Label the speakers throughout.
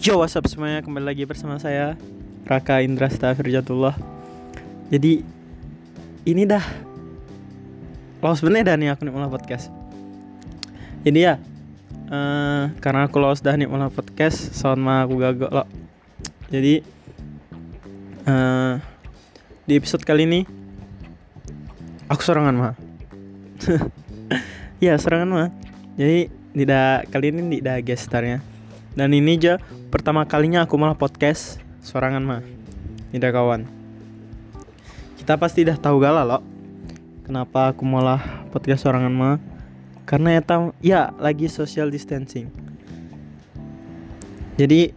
Speaker 1: Yo what's up semuanya? Kembali lagi bersama saya Raka Indra Stafirjatullah Jadi ini dah. Lost bener dah nih aku nih malah podcast. Jadi ya eh, Karena aku lost dah nih malah podcast mah aku gagal lo Jadi eh, Di episode kali ini Aku sorangan mah. Ya sorangan mah. Jadi tidak kali ini tidak gestarnya dan ini aja pertama kalinya aku malah podcast sorangan mah. Tidak kawan. Kita pasti dah tahu gala lo kenapa aku malah podcast sorangan mah? Karena ya tahu ya lagi social distancing. Jadi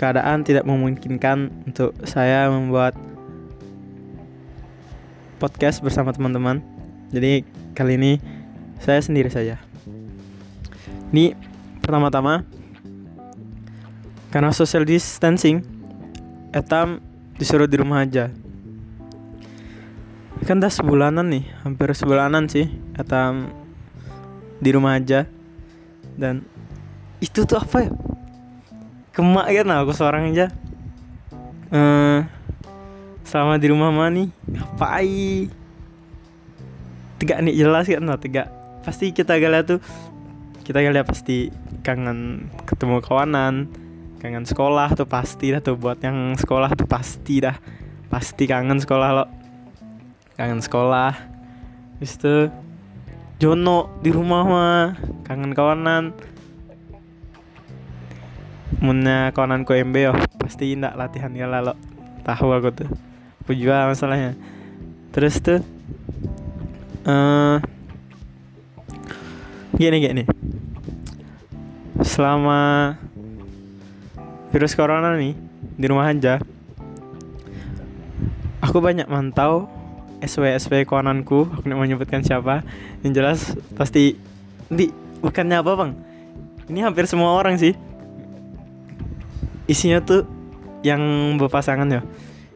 Speaker 1: keadaan tidak memungkinkan untuk saya membuat podcast bersama teman-teman. Jadi kali ini saya sendiri saja. Ini pertama-tama karena social distancing etam disuruh di rumah aja. Kan dah sebulanan nih hampir sebulanan sih etam di rumah aja. Dan itu tuh apa ya? Kemak kan aku seorang aja. Eh selama di rumah mah nih ngapain? Tegak nih jelas kan nah tegak. Pasti kita gala tuh kita gala pasti kangen ketemu kawanan kangen sekolah tuh pasti dah tuh buat yang sekolah tuh pasti dah. Pasti kangen sekolah lo. Kangen sekolah. Terus tuh Jono di rumah mah kangen kawanan Munnya kawanan ku MB yo pasti ndak latihan ya lo. Tahu aku tuh. Aku juga masalahnya. Terus tuh eh gini gini. Selama virus corona nih di rumah aja. Aku banyak mantau SW SW kawananku aku nggak mau nyebutkan siapa. Yang jelas pasti di bukannya apa bang? Ini hampir semua orang sih. Isinya tuh yang berpasangan ya.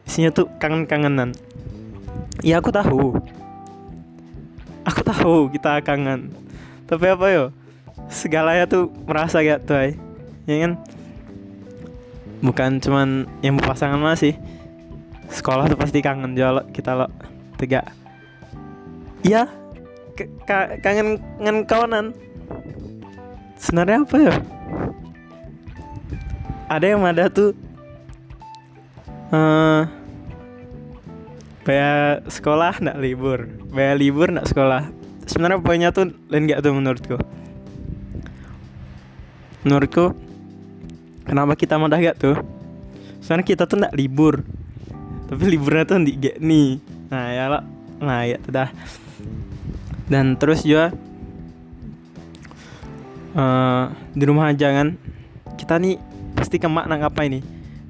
Speaker 1: Isinya tuh kangen-kangenan. Ya aku tahu. Aku tahu kita kangen. Tapi apa yo segalanya tuh merasa gak tuh ya kan bukan cuman yang berpasangan masih sekolah tuh pasti kangen juga lo kita lo tiga. Iya ka- kangen kangen kawanan. Sebenarnya apa ya? Ada yang ada tuh eh bayar sekolah ndak libur. Bayar libur ndak sekolah. Sebenarnya poinnya tuh lain gak tuh menurutku? Menurutku kenapa kita madah gak tuh? Soalnya kita tuh ndak libur. Tapi liburnya tuh di gak nih. Nah ya lah. Nah ya tuh dah. Dan terus juga eh, di rumah aja kan. Kita nih pasti kemak nak apa ini?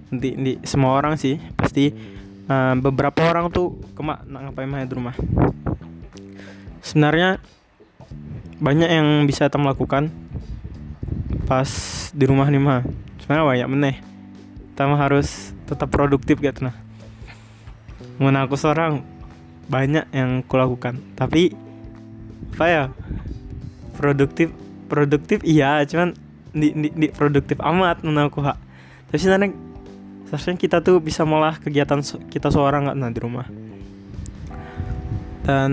Speaker 1: Nanti di semua orang sih pasti eh, beberapa orang tuh kemak nak ngapain mah di rumah. Sebenarnya banyak yang bisa kita lakukan pas di rumah nih mah sebenarnya banyak meneh. Kita harus tetap produktif gitu nah. Mau aku seorang banyak yang kulakukan. Tapi apa ya produktif produktif iya cuman di, di, di produktif amat menurut aku hak tapi sebenarnya seharusnya kita tuh bisa malah kegiatan kita seorang nggak nah di rumah. Dan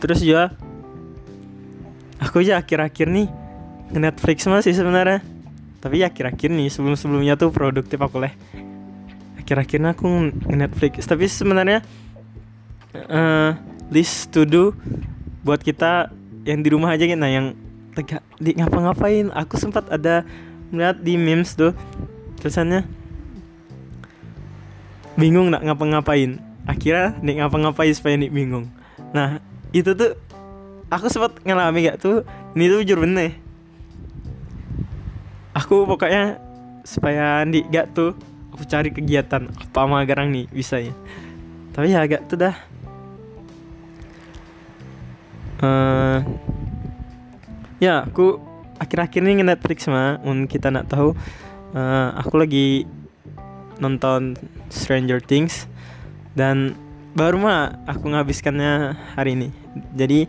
Speaker 1: terus juga aku ya akhir-akhir nih Netflix masih sebenarnya tapi akhir-akhir nih sebelum sebelumnya tuh produktif aku leh. Akhir-akhirnya aku nge Netflix tapi sebenarnya eh list to do buat kita yang di rumah aja gitu. Nah yang tegak di ngapa-ngapain. Aku sempat ada melihat di memes tuh tulisannya bingung nak ngapa-ngapain. Akhirnya nih ngapa-ngapain supaya nih bingung. Nah itu tuh aku sempat ngalami gak tuh ini tuh jujur bener aku pokoknya supaya nih gak tuh aku cari kegiatan apa magarang nih bisa ya. Tapi ya agak tuh dah. Eh ya aku akhir-akhir ini nge-Netflix mah un kita nak tahu eh, aku lagi nonton Stranger Things dan baru mah aku nghabiskannya hari ini. Jadi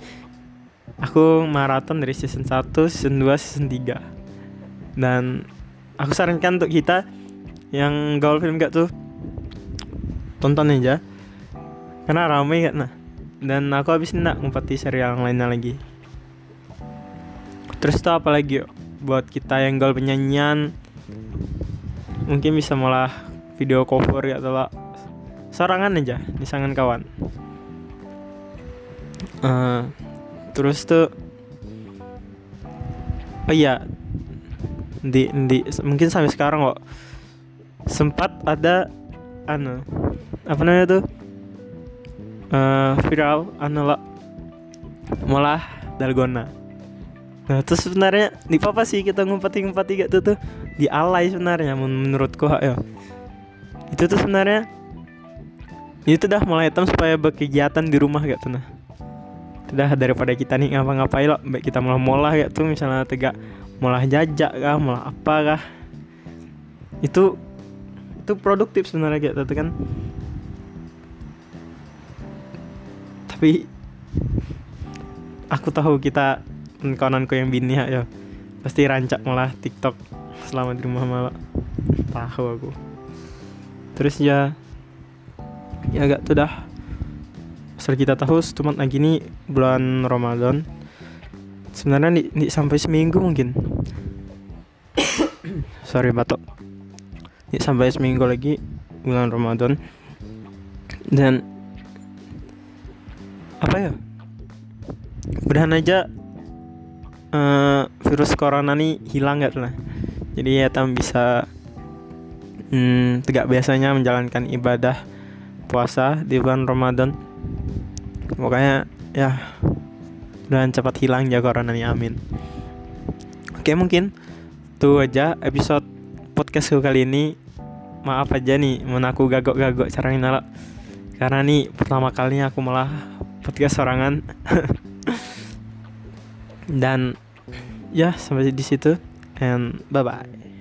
Speaker 1: aku maraton dari season 1, season 2, season 3 dan aku sarankan untuk kita yang gaul film gak tuh tonton aja. Karena ramai kan nah. Dan aku habis nak ngumpati serial yang lainnya lagi. Terus tuh apa lagi yuk? Buat kita yang gaul penyanyian mungkin bisa malah video cover ya atau sorangan aja di sangan kawan. Uh, terus tuh oh iya di di mungkin sampai sekarang kok. Sempat ada anu apa namanya tuh? Uh, viral anu lah. Malah dalgona. Nah terus sebenarnya di apa sih kita ngumpeti ngumpeti gak tuh. Tuh di alay sebenarnya menurutku ya. Itu tuh sebenarnya itu dah mulai hitam supaya berkegiatan di rumah gak tuh nah. Udah daripada kita nih ngapa-ngapain lah baik kita malah molah ya tuh misalnya tegak malah jajak kah? Malah apa kah? Itu itu produktif sebenarnya gitu kan. Tapi aku tahu kita kawananku yang bini ya pasti rancak malah TikTok selama di rumah malah. Tahu aku. Terus ya ya agak tuh dah asal kita tahu cuma lagi nih bulan Ramadan sebenarnya nih, nih sampai seminggu mungkin. Sorry batok. Nih sampai seminggu lagi bulan Ramadan. Dan apa ya? Mudahan aja uh, virus corona nih hilang gak lah. Jadi ya tam bisa hmm, tegak biasanya menjalankan ibadah puasa di bulan Ramadan. Makanya ya dan cepat hilang ya nih amin. Oke mungkin tuh aja episode podcastku kali ini. Maaf aja nih, menaku gagok-gagok cara nyala. Karena nih pertama kalinya aku malah podcast sorangan. Dan ya sampai di situ and bye bye.